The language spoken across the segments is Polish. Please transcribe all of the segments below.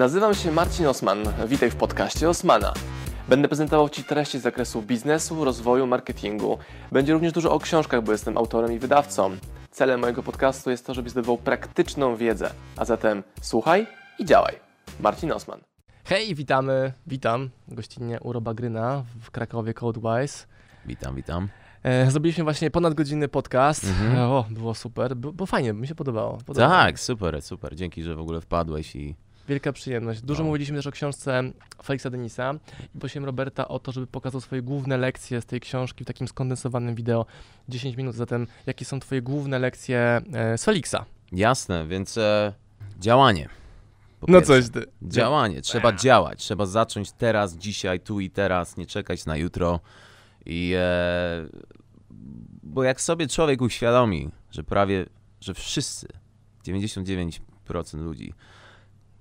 Nazywam się Marcin Osman. Witaj w podcaście Osmana. Będę prezentował Ci treści z zakresu biznesu, rozwoju, marketingu. Będzie również dużo o książkach, bo jestem autorem i wydawcą. Celem mojego podcastu jest to, żebyś zdobywał praktyczną wiedzę. A zatem słuchaj i działaj. Marcin Osman. Hej, witamy, witam gościnnie u Roba Gryna w Krakowie Codewise. Witam, witam. E, zrobiliśmy właśnie ponad godzinny podcast. Mhm. O, było super, było fajnie, mi się podobało. podobało. Tak, super, super. Dzięki, że w ogóle wpadłeś i Wielka przyjemność. Dużo no. mówiliśmy też o książce Felixa Denisa i prosiłem Roberta o to, żeby pokazał swoje główne lekcje z tej książki w takim skondensowanym wideo. 10 minut zatem, jakie są twoje główne lekcje e, z Felixa? Jasne, więc e, działanie. No coś ty. Działanie, trzeba działać, trzeba zacząć teraz, dzisiaj, tu i teraz, nie czekać na jutro. I e, bo jak sobie człowiek uświadomi, że prawie, że wszyscy, 99% ludzi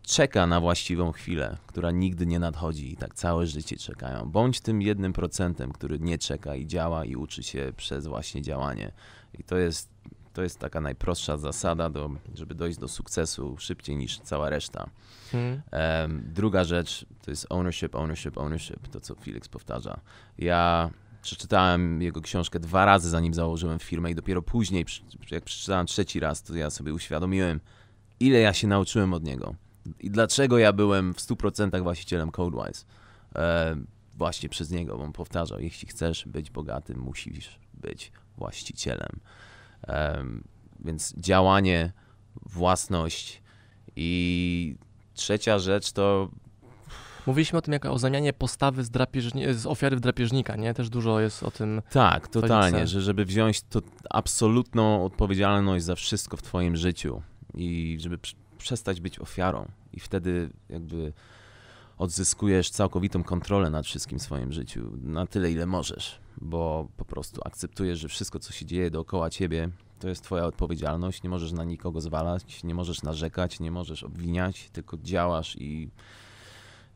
czeka na właściwą chwilę, która nigdy nie nadchodzi i tak całe życie czekają. Bądź tym jednym procentem, który nie czeka i działa i uczy się przez właśnie działanie. I to jest, to jest taka najprostsza zasada, do, żeby dojść do sukcesu szybciej niż cała reszta. Hmm. Um, druga rzecz to jest ownership, ownership, ownership, to co Felix powtarza. Ja przeczytałem jego książkę dwa razy, zanim założyłem firmę i dopiero później, jak przeczytałem trzeci raz, to ja sobie uświadomiłem, ile ja się nauczyłem od niego i dlaczego ja byłem w 100% właścicielem CodeWise. E, właśnie przez niego, bo on powtarzał, jeśli chcesz być bogatym, musisz być właścicielem. E, więc działanie, własność i trzecia rzecz to Mówiliśmy o tym jako o zamianie postawy z, z ofiary w drapieżnika, nie? Też dużo jest o tym. Tak, totalnie, że żeby wziąć to absolutną odpowiedzialność za wszystko w twoim życiu i żeby przestać być ofiarą i wtedy jakby odzyskujesz całkowitą kontrolę nad wszystkim w swoim życiu, na tyle ile możesz, bo po prostu akceptujesz, że wszystko, co się dzieje dookoła ciebie, to jest twoja odpowiedzialność, nie możesz na nikogo zwalać, nie możesz narzekać, nie możesz obwiniać, tylko działasz i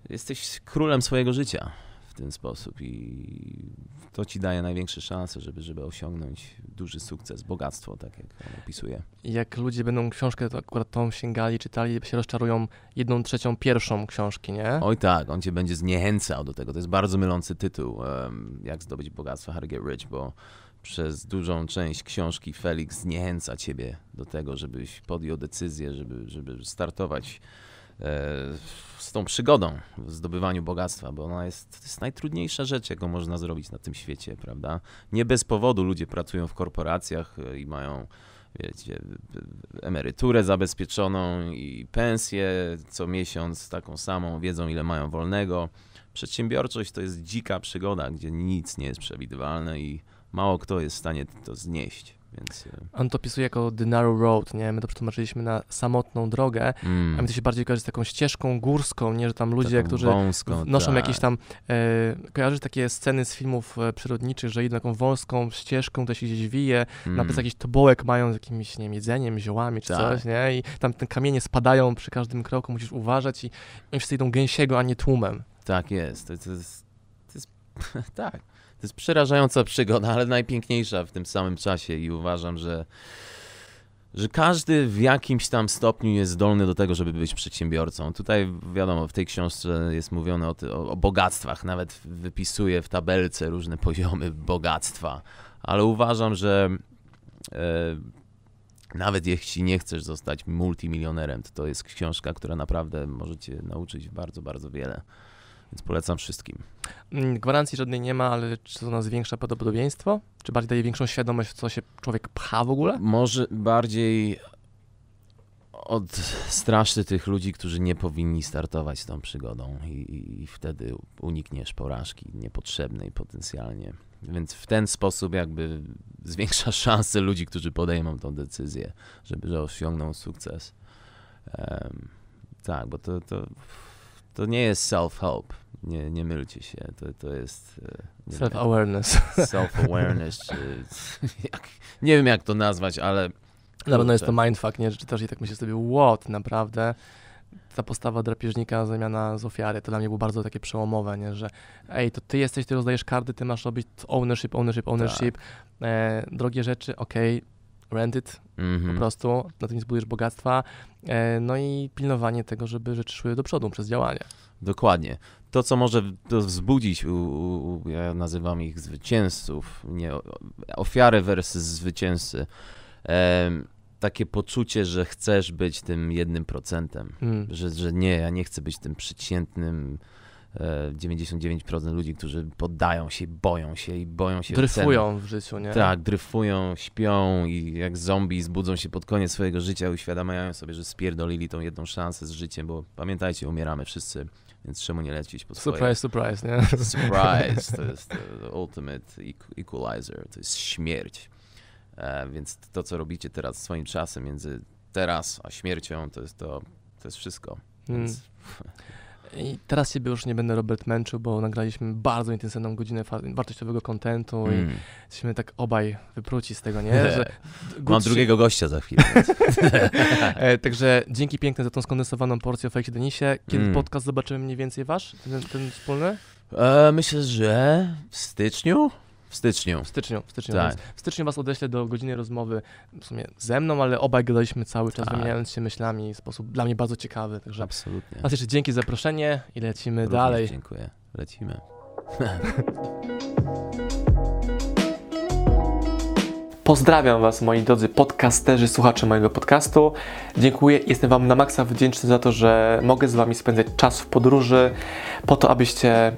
jesteś królem swojego życia w ten sposób i to ci daje największe szanse, żeby, żeby osiągnąć duży sukces, bogactwo, tak jak on opisuje. Jak ludzie będą książkę to akurat tą sięgali, czytali, się rozczarują jedną trzecią pierwszą książki, nie? Oj tak, on cię będzie zniechęcał do tego. To jest bardzo mylący tytuł, um, jak zdobyć bogactwo, How to Get Rich, bo przez dużą część książki Felix zniechęca ciebie do tego, żebyś podjął decyzję, żeby, żeby startować z tą przygodą w zdobywaniu bogactwa, bo ona jest, to jest najtrudniejsza rzecz, jaką można zrobić na tym świecie, prawda? Nie bez powodu ludzie pracują w korporacjach e, i mają wiecie, emeryturę zabezpieczoną i pensję co miesiąc taką samą, wiedzą ile mają wolnego. Przedsiębiorczość to jest dzika przygoda, gdzie nic nie jest przewidywalne i mało kto jest w stanie to znieść. Więc... E, On to opisuje jako the narrow road, nie? My to przetłumaczyliśmy na samotną drogę, mm. a mi to się bardziej kojarzy z taką ścieżką górską, nie? Że tam ludzie, taką którzy wąską, noszą tak. jakieś tam, e, kojarzysz takie sceny z filmów e, przyrodniczych, że idą taką wąską ścieżką, to się gdzieś wije, mm. na jakiś tobołek mają z jakimś, nie wiem, jedzeniem, ziołami czy tak. coś, nie? I tam te kamienie spadają przy każdym kroku, musisz uważać i oni wszyscy idą gęsiego, a nie tłumem. Tak jest, to jest tak. To jest przerażająca przygoda, ale najpiękniejsza w tym samym czasie i uważam, że że każdy w jakimś tam stopniu jest zdolny do tego, żeby być przedsiębiorcą. Tutaj wiadomo, w tej książce jest mówione o, o, o bogactwach, nawet wypisuje w tabelce różne poziomy bogactwa, ale uważam, że e, nawet jeśli nie chcesz zostać multimilionerem, to to jest książka, która naprawdę może cię nauczyć bardzo, bardzo wiele. Więc polecam wszystkim. Mm, gwarancji żadnej nie ma, ale czy to nas zwiększa prawdopodobieństwo? Czy bardziej daje większą świadomość, w co się człowiek pcha w ogóle? Może bardziej odstraszy tych ludzi, którzy nie powinni startować z tą przygodą i, i, i wtedy unikniesz porażki niepotrzebnej potencjalnie. Więc w ten sposób jakby zwiększa szanse ludzi, którzy podejmą tą decyzję, żeby że osiągną sukces. Um, tak, bo to, to, to nie jest self-help nie, nie mylcie się, to, to jest... E, self-awareness. Self-awareness, czy jak, nie wiem jak to nazwać, ale... Na pewno jest to mindfuck, nie? Że czytasz i tak myślisz sobie, what, naprawdę? Ta postawa drapieżnika zamiana z ofiary, to dla mnie było bardzo takie przełomowe, nie? Że ej, to ty jesteś, ty rozdajesz karty, ty masz robić ownership, ownership, ownership, tak. e, drogie rzeczy, okej, okay rented mm -hmm. po mhm. prostu, na tym zbudujesz bogactwa, e, no i pilnowanie tego, żeby rzeczy szły do przodu przez działanie. Dokładnie. To, co może wzbudzić, u, u, ja nazywam ich zwycięzców, nie, ofiary versus zwycięzcy, e, takie poczucie, że chcesz być tym jednym procentem, mm. że, że nie, ja nie chcę być tym przeciętnym 99% e, ludzi, którzy poddają się, boją się i boją się Dryfują ceny. w życiu, nie? Tak, dryfują, śpią i jak zombie zbudzą się pod koniec swojego życia i uświadamiają sobie, że spierdolili tą jedną szansę z życiem, bo pamiętajcie, umieramy wszyscy, więc czemu nie lecieć po swoje? Surprise, surprise, nie? Surprise, to jest ultimate equalizer, to jest śmierć. E, więc to, co robicie teraz swoim czasem między teraz a śmiercią, to jest to, to jest wszystko. Hmm. I teraz Ciebie już nie będę Robert męczył, bo nagraliśmy bardzo intensywną godzinę wartościowego kontentu mm. i jesteśmy tak obaj wypróci z tego, nie? Że Mam drugiego gościa za chwilę. e, także dzięki piękne za tą skondensowaną porcję o Fejsie Denisie. Kiedy mm. podcast zobaczymy mniej więcej Wasz, ten, ten wspólny? E, myślę, że w styczniu. W styczniu. W styczniu, w styczniu. Tak. W styczniu was odeślę do godziny rozmowy w sumie ze mną, ale obaj gadaliśmy cały czas, tak. wymieniając się myślami w sposób dla mnie bardzo ciekawy. Także Absolutnie. Raz jeszcze dzięki za zaproszenie i lecimy Również dalej. Dziękuję. Lecimy. Pozdrawiam Was, moi drodzy podcasterzy, słuchacze mojego podcastu. Dziękuję, jestem Wam na maksa wdzięczny za to, że mogę z Wami spędzać czas w podróży, po to, abyście